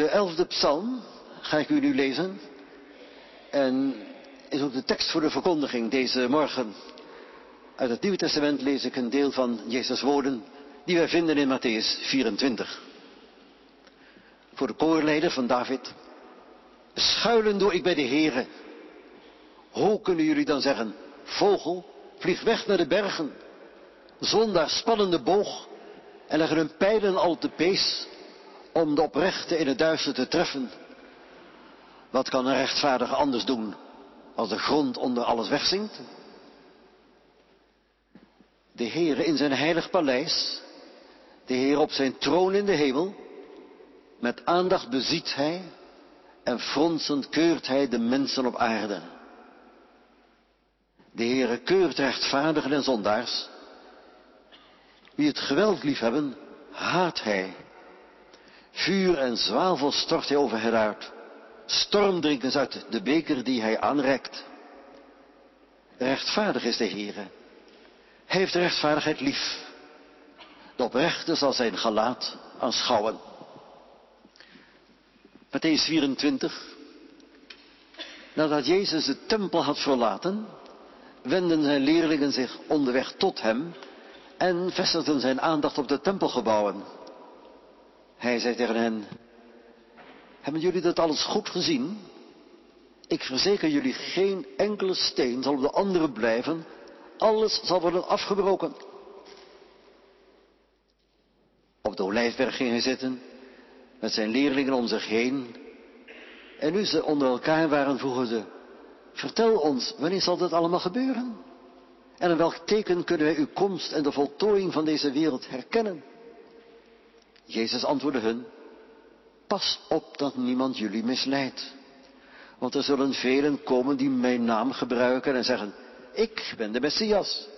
De elfde psalm ga ik u nu lezen. En is ook de tekst voor de verkondiging deze morgen. Uit het Nieuwe Testament lees ik een deel van Jezus' woorden die wij vinden in Matthäus 24. Voor de koorleider van David. Schuilen doe ik bij de Here. Hoe kunnen jullie dan zeggen, vogel, vlieg weg naar de bergen. Zonder spannende boog en leggen hun pijlen al te pees om de oprechte in het duister te treffen. Wat kan een rechtvaardige anders doen als de grond onder alles wegzinkt? De Heere in zijn heilig paleis, de Heer op zijn troon in de hemel, met aandacht beziet hij en fronsend keurt hij de mensen op aarde. De Heere keurt rechtvaardigen en zondaars. Wie het geweld liefhebben, haat hij. Vuur en zwavel stort hij over uit. Stormdrinkens uit de beker die hij aanreikt. Rechtvaardig is de Heere. Hij heeft rechtvaardigheid lief. De oprechte zal zijn gelaat aanschouwen. Matthäus 24. Nadat Jezus de tempel had verlaten, wenden zijn leerlingen zich onderweg tot hem en vestigden zijn aandacht op de tempelgebouwen. Hij zei tegen hen, hebben jullie dat alles goed gezien? Ik verzeker jullie, geen enkele steen zal op de andere blijven, alles zal worden afgebroken. Op de olijfberg ging hij zitten, met zijn leerlingen om zich heen. En nu ze onder elkaar waren, vroegen ze, vertel ons, wanneer zal dit allemaal gebeuren? En in welk teken kunnen wij uw komst en de voltooiing van deze wereld herkennen? Jezus antwoordde hun, pas op dat niemand jullie misleidt. Want er zullen velen komen die mijn naam gebruiken en zeggen, ik ben de Messias.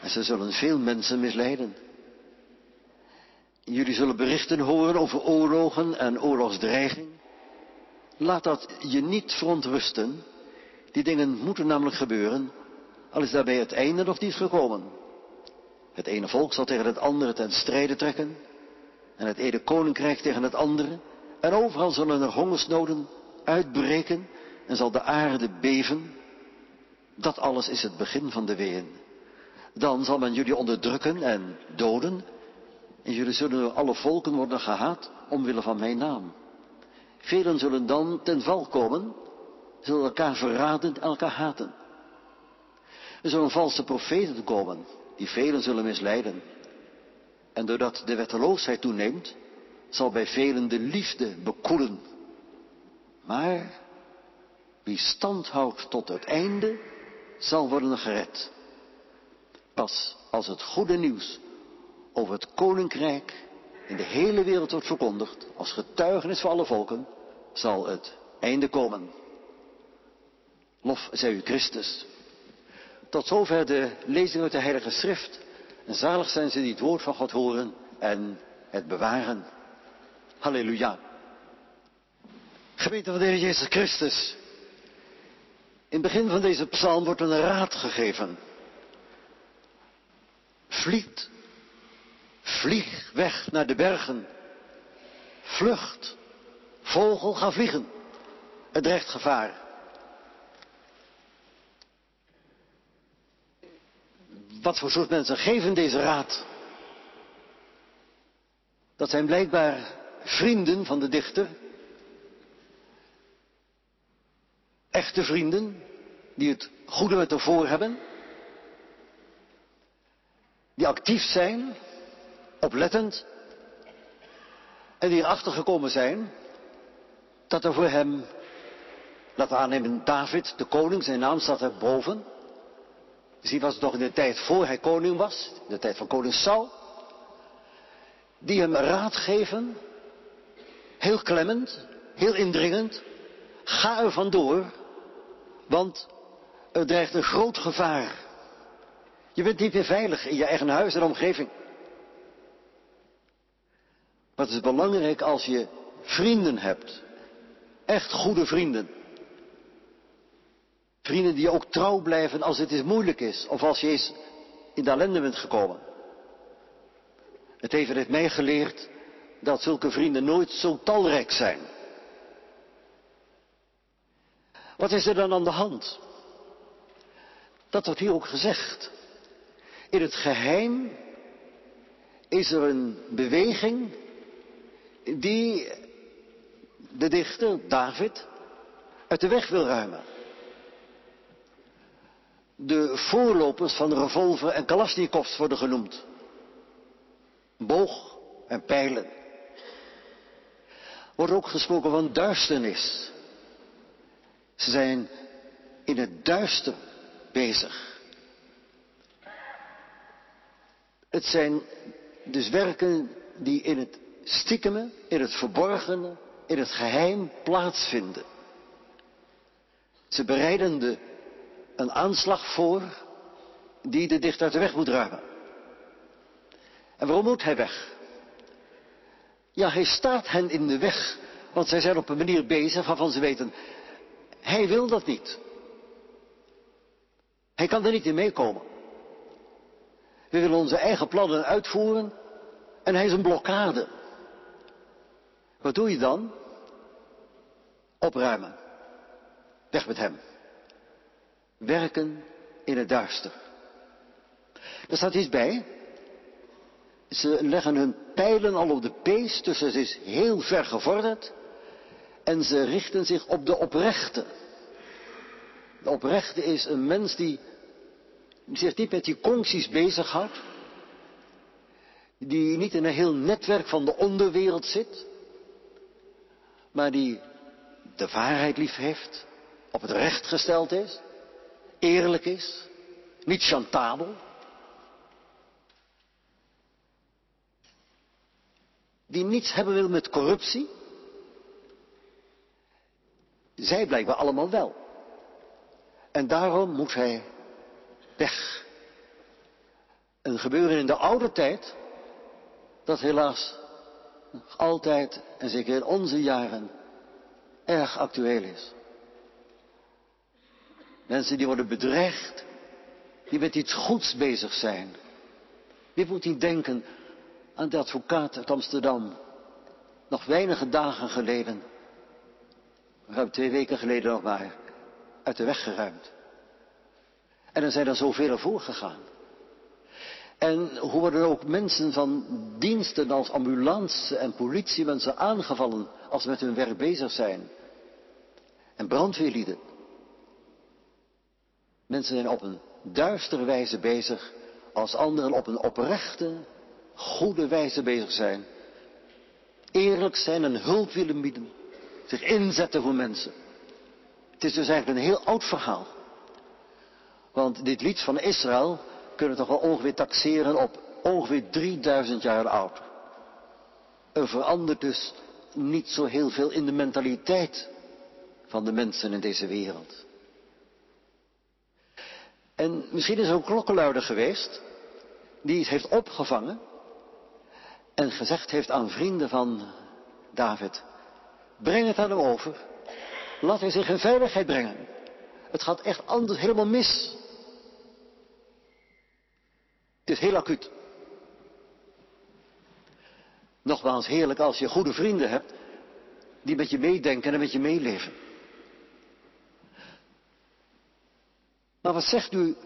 En ze zullen veel mensen misleiden. Jullie zullen berichten horen over oorlogen en oorlogsdreiging. Laat dat je niet verontrusten. Die dingen moeten namelijk gebeuren, al is daarbij het einde nog niet gekomen. Het ene volk zal tegen het andere ten strijde trekken, en het ene koninkrijk tegen het andere, en overal zullen er hongersnoden uitbreken, en zal de aarde beven. Dat alles is het begin van de ween. Dan zal men jullie onderdrukken en doden, en jullie zullen door alle volken worden gehaat omwille van mijn naam. Velen zullen dan ten val komen, zullen elkaar verraden en elkaar haten. Er zullen valse profeten komen, die velen zullen misleiden. En doordat de wetteloosheid toeneemt, zal bij velen de liefde bekoelen. Maar wie stand houdt tot het einde, zal worden gered. Pas als het goede nieuws over het koninkrijk in de hele wereld wordt verkondigd, als getuigenis voor alle volken, zal het einde komen. Lof zij u Christus. Tot zover de lezing uit de Heilige Schrift. En zalig zijn ze die het woord van God horen en het bewaren. Halleluja. Gemeente van de Heer Jezus Christus. In het begin van deze psalm wordt een raad gegeven. Vliet. Vlieg weg naar de bergen. Vlucht. Vogel, ga vliegen. Het dreigt gevaar. Wat voor soort mensen geven deze raad? Dat zijn blijkbaar vrienden van de dichter. Echte vrienden die het goede met ervoor hebben. Die actief zijn, oplettend. En die erachter gekomen zijn dat er voor hem, laten we aannemen, David, de koning, zijn naam staat er boven. Misschien was het nog in de tijd voor hij koning was, in de tijd van koning Saul. Die hem raad geven, heel klemmend, heel indringend. Ga er vandoor, want er dreigt een groot gevaar. Je bent niet meer veilig in je eigen huis en omgeving. Maar het is belangrijk als je vrienden hebt. Echt goede vrienden. Vrienden die ook trouw blijven als het eens moeilijk is. Of als je eens in de ellende bent gekomen. Het heeft mij geleerd dat zulke vrienden nooit zo talrijk zijn. Wat is er dan aan de hand? Dat wordt hier ook gezegd. In het geheim is er een beweging die de dichter David uit de weg wil ruimen. De voorlopers van revolver en kalasnikovs worden genoemd. Boog en pijlen. Wordt ook gesproken van duisternis. Ze zijn in het duister bezig. Het zijn dus werken die in het stiekeme, in het verborgene, in het geheim plaatsvinden. Ze bereiden de, een aanslag voor die de dichter uit de weg moet ruimen. En waarom moet hij weg? Ja, hij staat hen in de weg, want zij zijn op een manier bezig waarvan ze weten, hij wil dat niet. Hij kan er niet in meekomen. We willen onze eigen plannen uitvoeren en hij is een blokkade. Wat doe je dan? Opruimen. Weg met hem. Werken in het duister. Er staat iets bij. Ze leggen hun pijlen al op de pees, dus het is heel ver gevorderd. En ze richten zich op de oprechte. De oprechte is een mens die zich niet met die concties bezighoudt. Die niet in een heel netwerk van de onderwereld zit. Maar die de waarheid lief heeft. Op het recht gesteld is. Eerlijk is. Niet chantabel. Die niets hebben wil met corruptie. Zij blijkbaar allemaal wel. En daarom moet hij weg. Een gebeuren in de oude tijd, dat helaas nog altijd, en zeker in onze jaren, erg actueel is. Mensen die worden bedreigd, die met iets goeds bezig zijn. Wie moet niet denken aan de advocaat uit Amsterdam, nog weinige dagen geleden, ruim twee weken geleden nog maar, uit de weg geruimd. En er zijn er zoveel voor gegaan. En hoe worden ook mensen van diensten als ambulance en politiemensen aangevallen als ze met hun werk bezig zijn. En brandweerlieden. Mensen zijn op een duistere wijze bezig als anderen op een oprechte, goede wijze bezig zijn. Eerlijk zijn en hulp willen bieden. Zich inzetten voor mensen. Het is dus eigenlijk een heel oud verhaal. Want dit lied van Israël kunnen we toch wel ongeveer taxeren op ongeveer 3000 jaar oud. Er verandert dus niet zo heel veel in de mentaliteit van de mensen in deze wereld. En misschien is er een klokkenluider geweest die het heeft opgevangen en gezegd heeft aan vrienden van David, breng het aan hem over, laat hij zich in veiligheid brengen. Het gaat echt anders helemaal mis. Het is heel acuut. Nogmaals, heerlijk als je goede vrienden hebt die met je meedenken en met je meeleven. Maar wat zegt u,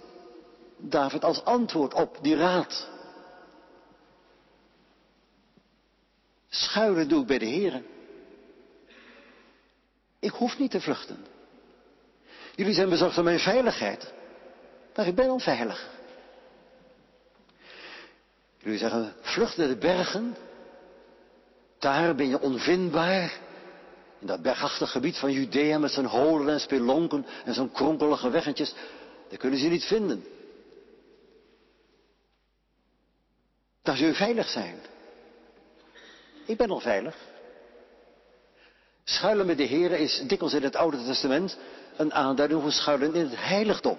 David, als antwoord op die raad? Schuilen doe ik bij de Heren. Ik hoef niet te vluchten. Jullie zijn bezorgd om mijn veiligheid. Maar ik ben al veilig. Jullie zeggen, vlucht naar de bergen. Daar ben je onvindbaar. In dat bergachtig gebied van Judea met zijn holen en spelonken en zo'n kronkelige weggetjes. Daar kunnen ze niet vinden. Daar zul je veilig zijn. Ik ben al veilig. Schuilen met de Heer is dikwijls in het Oude Testament een aanduiding voor schuilen in het heiligdom.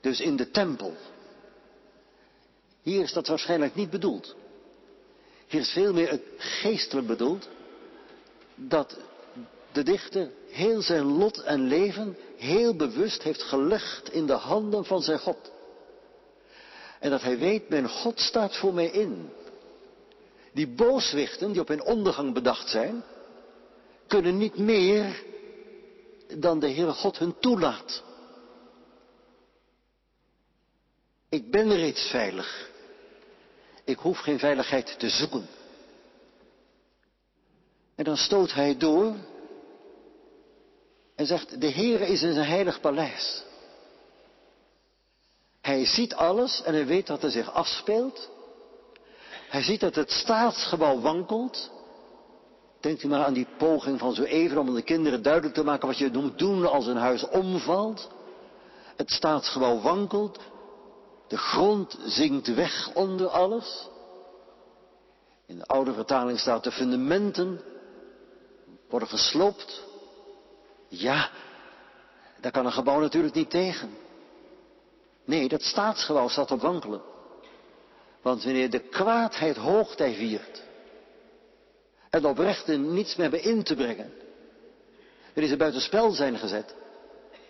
Dus in de tempel. Hier is dat waarschijnlijk niet bedoeld. Hier is veel meer het geestelijk bedoeld. Dat de dichter heel zijn lot en leven heel bewust heeft gelegd in de handen van zijn God. En dat hij weet, mijn God staat voor mij in. Die booswichten die op hun ondergang bedacht zijn, kunnen niet meer dan de Heere God hun toelaat. Ik ben reeds veilig. Ik hoef geen veiligheid te zoeken. En dan stoot hij door en zegt, de Heere is in zijn heilig paleis. Hij ziet alles en hij weet wat er zich afspeelt. Hij ziet dat het staatsgebouw wankelt. Denkt u maar aan die poging van zo even om de kinderen duidelijk te maken wat je moet doen als een huis omvalt. Het staatsgebouw wankelt. De grond zinkt weg onder alles. In de oude vertaling staat de fundamenten worden gesloopt. Ja, daar kan een gebouw natuurlijk niet tegen. Nee, dat staatsgebouw staat op wankelen. Want wanneer de kwaadheid hoogtij viert en de oprechten niets meer hebben in te brengen, wanneer ze buitenspel zijn gezet,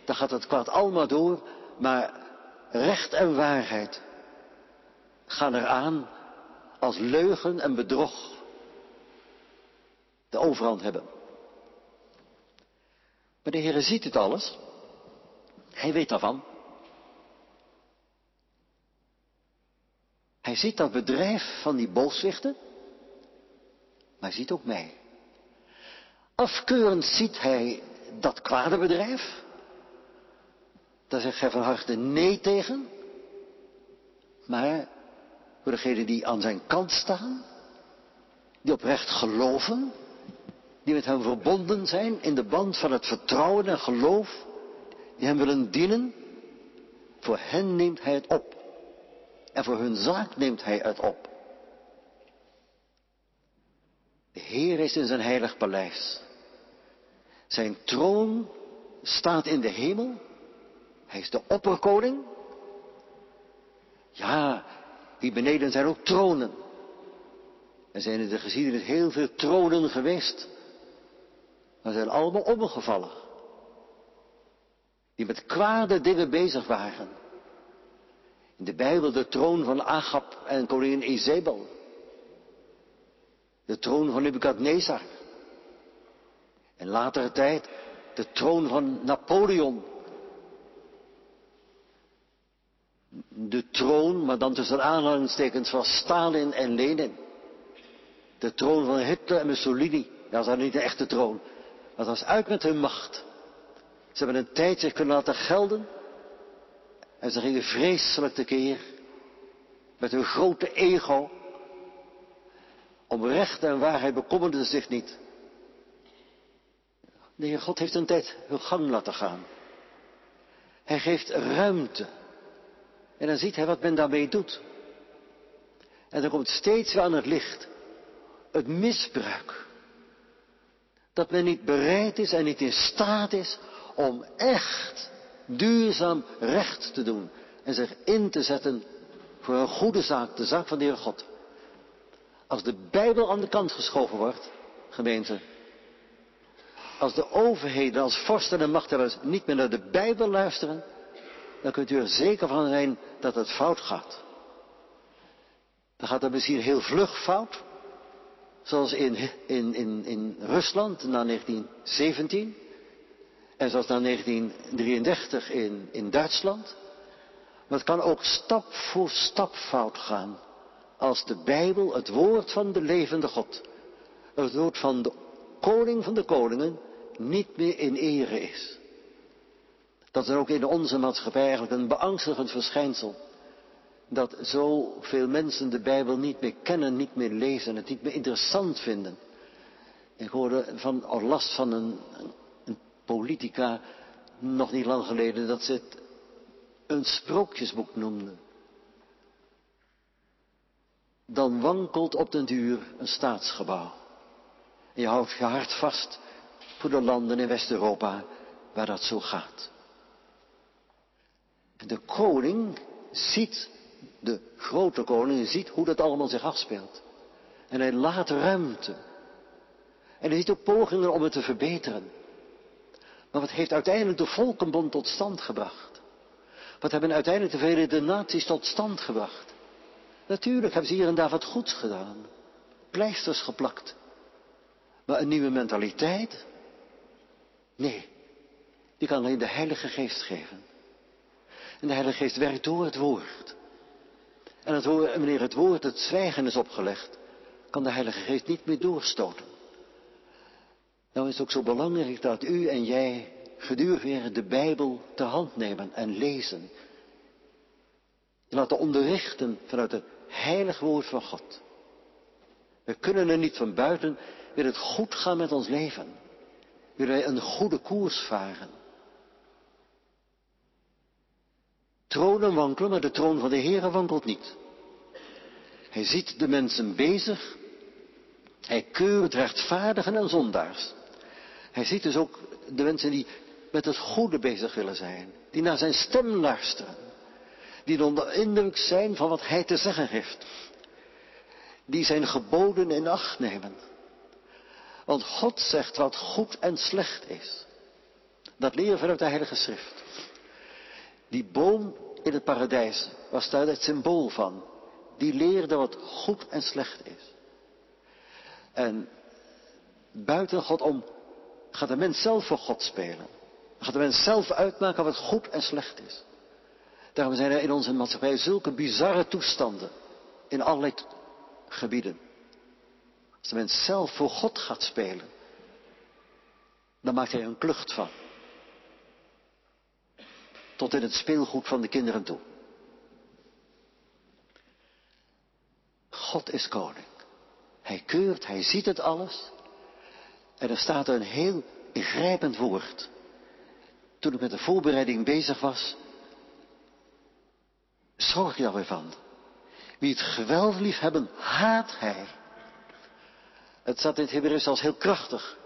dan gaat het kwaad allemaal door, maar recht en waarheid gaan eraan als leugen en bedrog de overhand hebben. Maar de Heer ziet het alles. Hij weet daarvan. Hij ziet dat bedrijf van die booswichten, maar hij ziet ook mij. Afkeurend ziet hij dat kwade bedrijf. Daar zegt hij van harte nee tegen. Maar voor degenen die aan zijn kant staan, die oprecht geloven, die met hem verbonden zijn in de band van het vertrouwen en geloof, die hem willen dienen, voor hen neemt hij het op. En voor hun zaak neemt hij het op. De Heer is in zijn heilig paleis. Zijn troon staat in de hemel. Hij is de opperkoning. Ja, hier beneden zijn ook tronen. Er zijn in de geschiedenis heel veel tronen geweest. Maar zijn allemaal omgevallen. Die met kwade dingen bezig waren. In de Bijbel de troon van Agab en koningin Izebel. De troon van Nebuchadnezzar. En latere tijd de troon van Napoleon. De troon, maar dan tussen aanhalingstekens van Stalin en Lenin. De troon van Hitler en Mussolini. Dat was niet de echte troon. Dat was uit met hun macht. Ze hebben een tijd zich kunnen laten gelden. En ze gingen vreselijk tekeer. Met hun grote ego. Om recht en waarheid bekommerden ze zich niet. De Heer God heeft een tijd hun gang laten gaan. Hij geeft ruimte. En dan ziet hij wat men daarmee doet. En dan komt steeds weer aan het licht. Het misbruik. Dat men niet bereid is en niet in staat is om echt duurzaam recht te doen en zich in te zetten voor een goede zaak, de zaak van de Heer God. Als de Bijbel aan de kant geschoven wordt, gemeente, als de overheden, als vorsten en machthebbers niet meer naar de Bijbel luisteren, dan kunt u er zeker van zijn dat het fout gaat. Dan gaat het misschien heel vlug fout, zoals in, in, in, in Rusland na 1917. En zoals na 1933 in, in Duitsland. Maar het kan ook stap voor stap fout gaan. Als de Bijbel, het woord van de levende God, het woord van de koning van de koningen, niet meer in ere is. Dat is ook in onze maatschappij eigenlijk een beangstigend verschijnsel. Dat zoveel mensen de Bijbel niet meer kennen, niet meer lezen, het niet meer interessant vinden. Ik hoorde van, of last van een, politica nog niet lang geleden dat ze het een sprookjesboek noemden. Dan wankelt op den duur een staatsgebouw. En je houdt je hart vast voor de landen in West-Europa waar dat zo gaat. De koning ziet, de grote koning ziet hoe dat allemaal zich afspeelt. En hij laat ruimte. En hij ziet ook pogingen om het te verbeteren. Maar wat heeft uiteindelijk de volkenbond tot stand gebracht? Wat hebben uiteindelijk de Verenigde Naties tot stand gebracht? Natuurlijk hebben ze hier en daar wat goeds gedaan. pleisters geplakt. Maar een nieuwe mentaliteit? Nee, die kan alleen de Heilige Geest geven. En de Heilige Geest werkt door het woord. En wanneer het woord het zwijgen is opgelegd, kan de Heilige Geest niet meer doorstoten. Nou is het ook zo belangrijk dat u en jij gedurende de Bijbel te hand nemen en lezen. Je laten onderrichten vanuit het heilig woord van God. We kunnen er niet van buiten, wil het goed gaan met ons leven. Willen wij een goede koers varen. Tronen wankelen, maar de troon van de Heer wankelt niet. Hij ziet de mensen bezig. Hij keurt rechtvaardigen en zondaars. Hij ziet dus ook de mensen die met het goede bezig willen zijn. Die naar zijn stem luisteren. Die onder indruk zijn van wat hij te zeggen heeft. Die zijn geboden in acht nemen. Want God zegt wat goed en slecht is. Dat leren we vanuit de Heilige Schrift. Die boom in het paradijs was daar het symbool van. Die leerde wat goed en slecht is. En buiten God om gaat de mens zelf voor God spelen. Gaat de mens zelf uitmaken wat goed en slecht is. Daarom zijn er in onze maatschappij zulke bizarre toestanden in allerlei gebieden. Als de mens zelf voor God gaat spelen, dan maakt hij een klucht van. Tot in het speelgoed van de kinderen toe. God is koning. Hij keurt, hij ziet het alles. En er staat een heel ingrijpend woord. Toen ik met de voorbereiding bezig was, zorg je weer van. Wie het geweld lief hebben, haat hij. Het staat in het Hebreeuws als heel krachtig.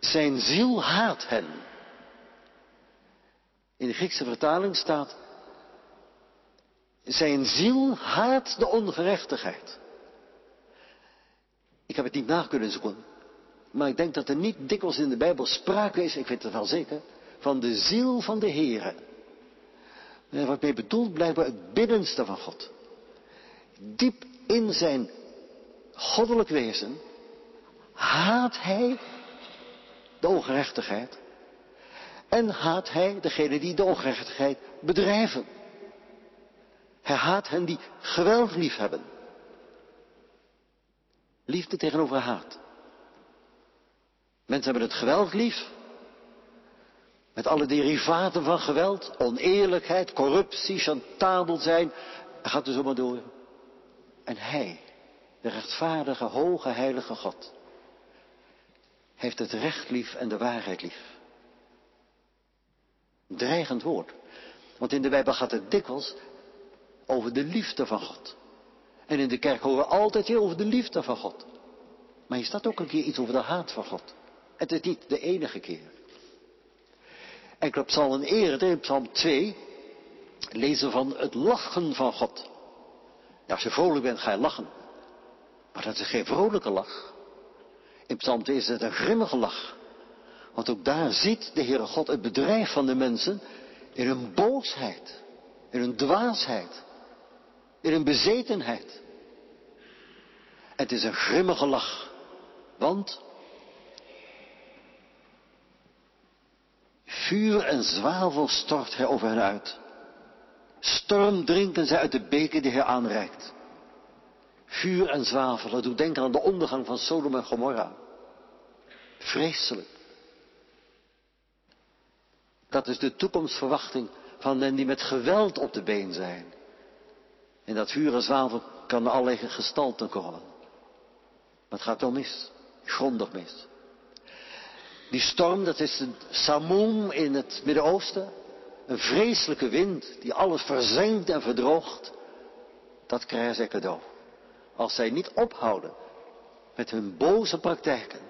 Zijn ziel haat hen. In de Griekse vertaling staat. Zijn ziel haat de ongerechtigheid. Ik heb het niet na kunnen zoeken. Maar ik denk dat er niet dikwijls in de Bijbel sprake is, ik weet het wel zeker, van de ziel van de Heere. Wat mee bedoeld blijkbaar het binnenste van God. Diep in zijn goddelijk wezen haat hij de ongerechtigheid. En haat hij degene die de ongerechtigheid bedrijven. Hij haat hen die geweld lief hebben. Liefde tegenover haat. Mensen hebben het geweld lief. Met alle derivaten van geweld. Oneerlijkheid, corruptie, chantabel zijn. Hij gaat er zomaar door. En hij, de rechtvaardige, hoge, heilige God, heeft het recht lief en de waarheid lief. Dreigend woord. Want in de Bijbel gaat het dikwijls over de liefde van God. En in de kerk horen we altijd weer over de liefde van God. Maar hier staat ook een keer iets over de haat van God. Het is niet de enige keer. En op Psalm eerder, in Psalm 2, lezen van het lachen van God. Ja, als je vrolijk bent, ga je lachen. Maar dat is geen vrolijke lach. In Psalm 2 is het een grimmige lach. Want ook daar ziet de Heere God het bedrijf van de mensen in hun boosheid, in hun dwaasheid, in hun bezetenheid. Het is een grimmige lach. Want vuur en zwavel stort hij over hen uit. Storm drinken zij uit de beken die hij aanreikt. Vuur en zwavel, dat doet denken aan de ondergang van Sodom en Gomorra. Vreselijk. Dat is de toekomstverwachting van hen die met geweld op de been zijn. En dat vuur en zwavel kan allerlei gestalten komen. Maar het gaat wel mis. Grondig mis. Die storm, dat is een samum in het Midden-Oosten. Een vreselijke wind die alles verzengt en verdroogt. Dat krijgen zij cadeau. Als zij niet ophouden met hun boze praktijken.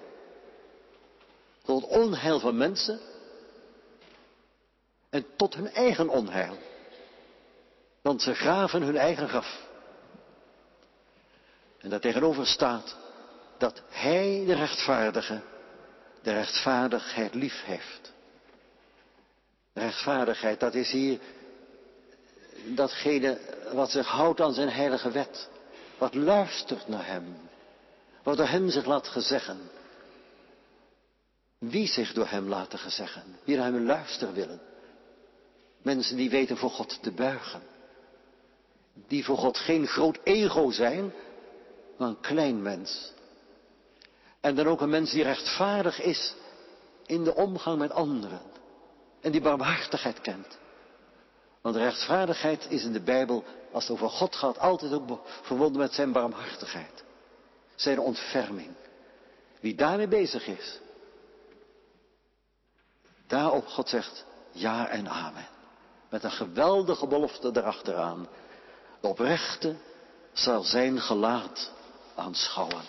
Tot onheil van mensen. En tot hun eigen onheil. Want ze graven hun eigen graf. En daartegenover staat dat Hij, de rechtvaardige, de rechtvaardigheid lief heeft. Rechtvaardigheid, dat is hier datgene wat zich houdt aan zijn heilige wet. Wat luistert naar hem. wat door hem zich laat gezeggen. Wie zich door hem laten gezeggen, wie naar hem luisteren willen. Mensen die weten voor God te buigen. Die voor God geen groot ego zijn, maar een klein mens. En dan ook een mens die rechtvaardig is in de omgang met anderen. En die barmhartigheid kent. Want rechtvaardigheid is in de Bijbel, als het over God gaat, altijd ook verbonden met zijn barmhartigheid. Zijn ontferming. Wie daarmee bezig is. Daarop God zegt ja en amen. Met een geweldige belofte erachteraan. De oprechte zal zijn gelaat aanschouwen.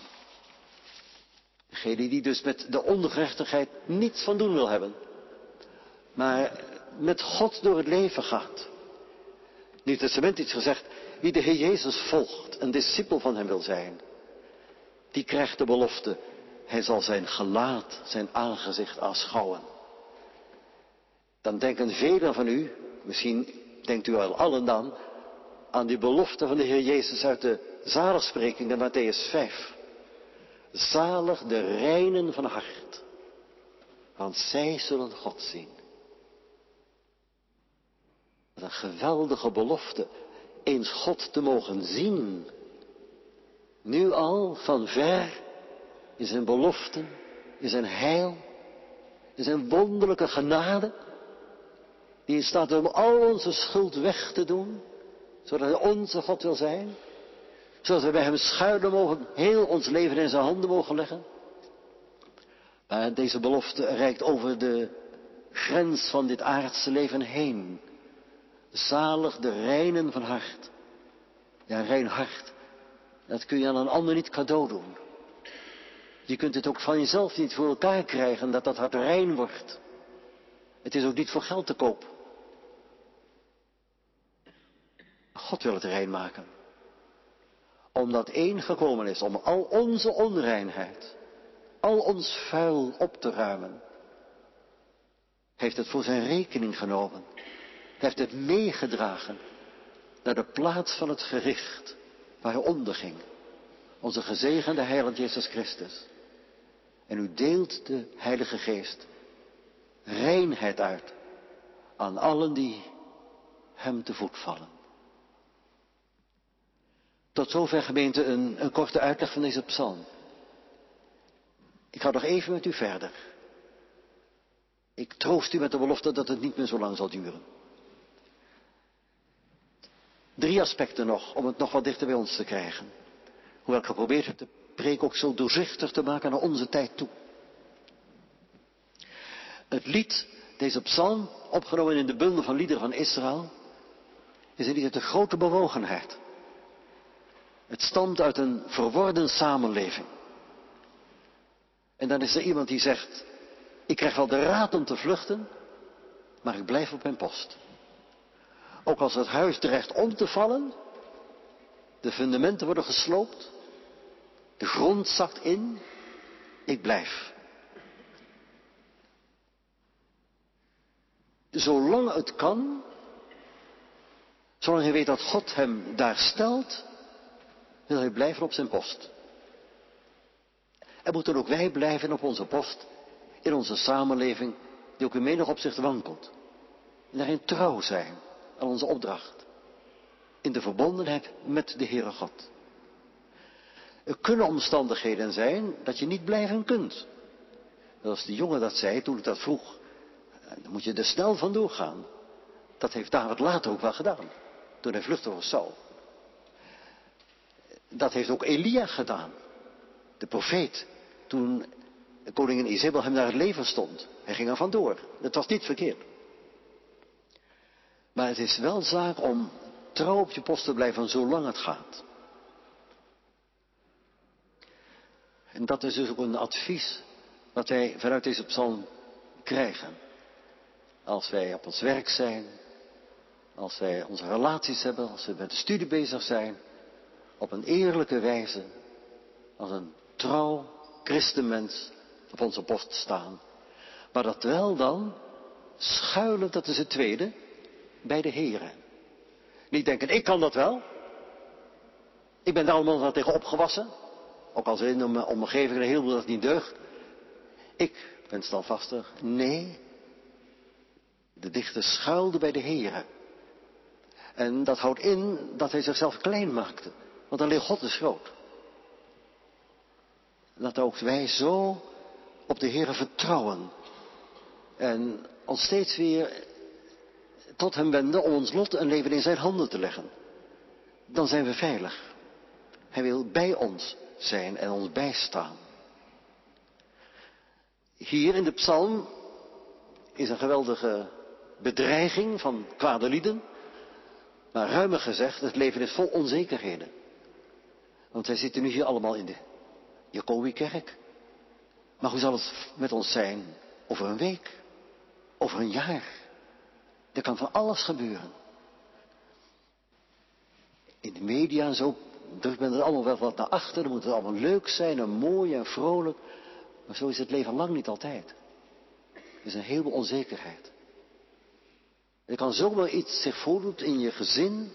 Degene die dus met de ongerechtigheid niets van doen wil hebben. Maar met God door het leven gaat. Nieuw Testament iets gezegd, wie de Heer Jezus volgt, een discipel van hem wil zijn, die krijgt de belofte, hij zal zijn gelaat, zijn aangezicht aanschouwen. Dan denken velen van u, misschien denkt u wel allen dan, aan die belofte van de Heer Jezus uit de zaligspreking in Matthäus 5. Zalig de reinen van hart, want zij zullen God zien. Wat een geweldige belofte, eens God te mogen zien. Nu al van ver in zijn beloften, in zijn heil, in zijn wonderlijke genade, die in staat om al onze schuld weg te doen, zodat hij onze God wil zijn, zodat we bij hem schuilen mogen, heel ons leven in zijn handen mogen leggen. Maar deze belofte reikt over de grens van dit aardse leven heen. Zalig de reinen van hart. Ja, rein hart. Dat kun je aan een ander niet cadeau doen. Je kunt het ook van jezelf niet voor elkaar krijgen dat dat hart rein wordt. Het is ook niet voor geld te koop. God wil het rein maken. Omdat één gekomen is om al onze onreinheid, al ons vuil op te ruimen. Heeft het voor zijn rekening genomen heeft het meegedragen naar de plaats van het gericht waar hij onderging. Onze gezegende heiland Jezus Christus. En u deelt de Heilige Geest reinheid uit aan allen die hem te voet vallen. Tot zover gemeente een, korte uitleg van deze psalm. Ik ga nog even met u verder. Ik troost u met de belofte dat het niet meer zo lang zal duren. Drie aspecten nog, om het nog wat dichter bij ons te krijgen. Hoewel ik geprobeerd heb de preek ook zo doorzichtig te maken naar onze tijd toe. Het lied, deze psalm, opgenomen in de bundel van liederen van Israël, is een lied uit de grote bewogenheid. Het stamt uit een verworden samenleving. En dan is er iemand die zegt, ik krijg wel de raad om te vluchten, maar ik blijf op mijn post. Ook als het huis dreigt om te vallen, de fundamenten worden gesloopt, de grond zakt in, ik blijf. Zolang het kan, zolang hij weet dat God hem daar stelt, wil hij blijven op zijn post. En moeten ook wij blijven op onze post, in onze samenleving, die ook in menig opzicht wankelt. En daarin trouw zijn aan onze opdracht. In de verbondenheid met de Heere God. Er kunnen omstandigheden zijn dat je niet blijven kunt. Als de jongen dat zei toen ik dat vroeg, dan moet je er snel vandoor gaan. Dat heeft David later ook wel gedaan, toen hij vluchtte voor Saul. Dat heeft ook Elia gedaan, de profeet, toen koningin Isabel hem naar het leven stond. Hij ging er vandoor. Dat was niet verkeerd. Maar het is wel zaak om trouw op je post te blijven zolang het gaat. En dat is dus ook een advies wat wij vanuit deze psalm krijgen. Als wij op ons werk zijn, als wij onze relaties hebben, als we met de studie bezig zijn, op een eerlijke wijze, als een trouw christenmens op onze post staan. Maar dat wel dan schuilend, dat is het tweede, bij de Heren. Niet denken, ik kan dat wel. Ik ben daar allemaal wat tegen opgewassen. Ook al in mijn omgeving een heleboel dat niet deugt. Ik ben standvastig. Nee. De dichter schuilde bij de Heeren. En dat houdt in dat hij zichzelf klein maakte. Want alleen God is groot. Dat ook wij zo op de Heeren vertrouwen. En ons steeds weer tot hem wenden om ons lot en leven in zijn handen te leggen. Dan zijn we veilig. Hij wil bij ons zijn en ons bijstaan. Hier in de psalm is een geweldige bedreiging van kwade lieden. Maar ruimer gezegd, het leven is vol onzekerheden. Want wij zitten nu hier allemaal in de Jacobi-kerk. Maar hoe zal het met ons zijn over een week? Over een jaar? Er kan van alles gebeuren. In de media en zo drukt men er allemaal wel wat naar achter. Dan moet het allemaal leuk zijn en mooi en vrolijk. Maar zo is het leven lang niet altijd. Er is een heleboel onzekerheid. Er kan zomaar iets zich voordoen in je gezin,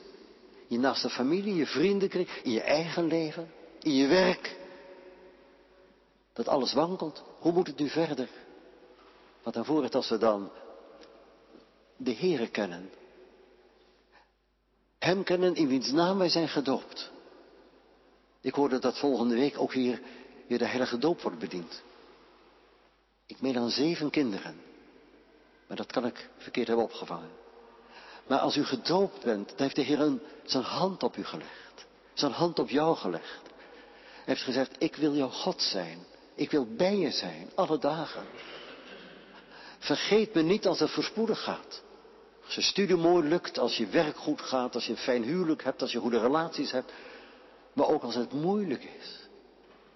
je naaste familie, je vriendenkring, in je eigen leven, in je werk. Dat alles wankelt. Hoe moet het nu verder? Wat dan voor het als we dan de Heere kennen. Hem kennen in wiens naam wij zijn gedoopt. Ik hoorde dat volgende week ook hier weer de heilige doop wordt bediend. Ik meen dan zeven kinderen. Maar dat kan ik verkeerd hebben opgevangen. Maar als u gedoopt bent, dan heeft de Heer zijn hand op u gelegd. Zijn hand op jou gelegd. Hij heeft gezegd, ik wil jouw God zijn. Ik wil bij je zijn, alle dagen. Vergeet me niet als het voorspoedig gaat. Als je studie mooi lukt, als je werk goed gaat, als je een fijn huwelijk hebt, als je goede relaties hebt. Maar ook als het moeilijk is.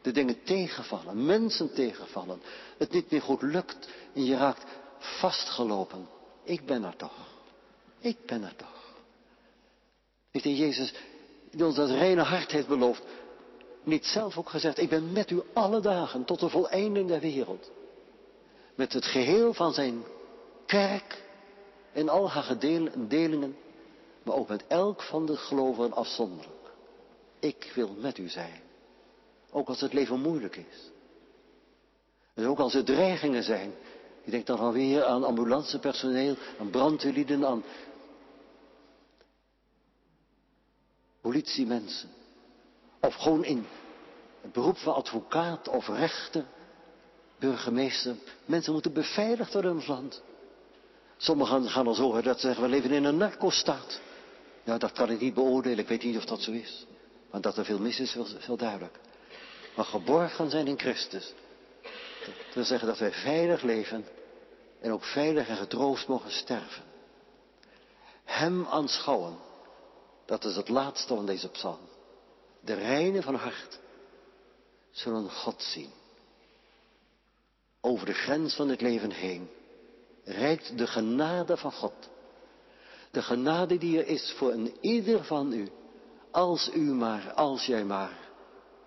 De dingen tegenvallen, mensen tegenvallen. Het niet meer goed lukt en je raakt vastgelopen. Ik ben er toch. Ik ben er toch. Heeft de Jezus, die ons dat reine hart heeft beloofd, niet zelf ook gezegd, ik ben met u alle dagen tot de voleinding der wereld. Met het geheel van zijn kerk en al haar gedelingen, maar ook met elk van de gelovigen afzonderlijk. Ik wil met u zijn. Ook als het leven moeilijk is. En ook als er dreigingen zijn. Je denkt dan alweer aan ambulancepersoneel, aan brandweerlieden, aan politiemensen. Of gewoon in het beroep van advocaat of rechter, burgemeester. Mensen moeten beveiligd worden in ons land. Sommigen gaan al zo dat ze zeggen, we leven in een narco-staat. Nou, dat kan ik niet beoordelen, ik weet niet of dat zo is. Maar dat er veel mis is, is veel duidelijk. Maar geborgen zijn in Christus. Dat wil zeggen dat wij veilig leven en ook veilig en getroost mogen sterven. Hem aanschouwen, dat is het laatste van deze psalm. De reine van hart zullen God zien. Over de grens van het leven heen reikt de genade van God. De genade die er is voor een ieder van u. Als u maar, als jij maar,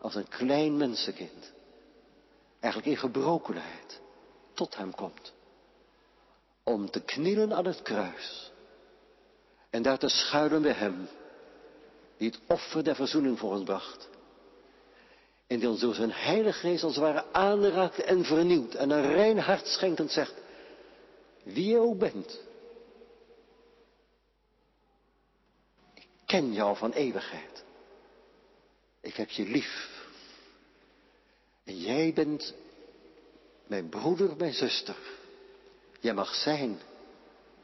als een klein mensenkind. Eigenlijk in gebrokenheid tot hem komt. Om te knielen aan het kruis. En daar te schuilen bij hem. Die het offer der verzoening voor ons bracht. En die ons door zijn heilige geest als het ware aanraakt en vernieuwt. En een rein hart schenkend zegt. Wie je ook bent. Ik ken jou van eeuwigheid. Ik heb je lief. En jij bent mijn broeder, mijn zuster. Jij mag zijn.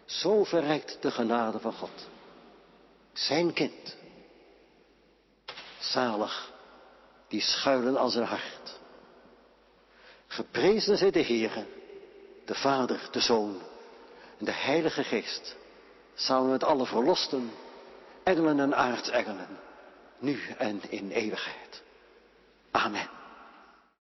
Zo verrijkt de genade van God. Zijn kind. Zalig, die schuilen aan zijn hart. Geprezen zij de Heere, de Vader, de Zoon en de Heilige Geest, samen met alle verlosten, engelen en aartsengelen, nu en in eeuwigheid. Amen.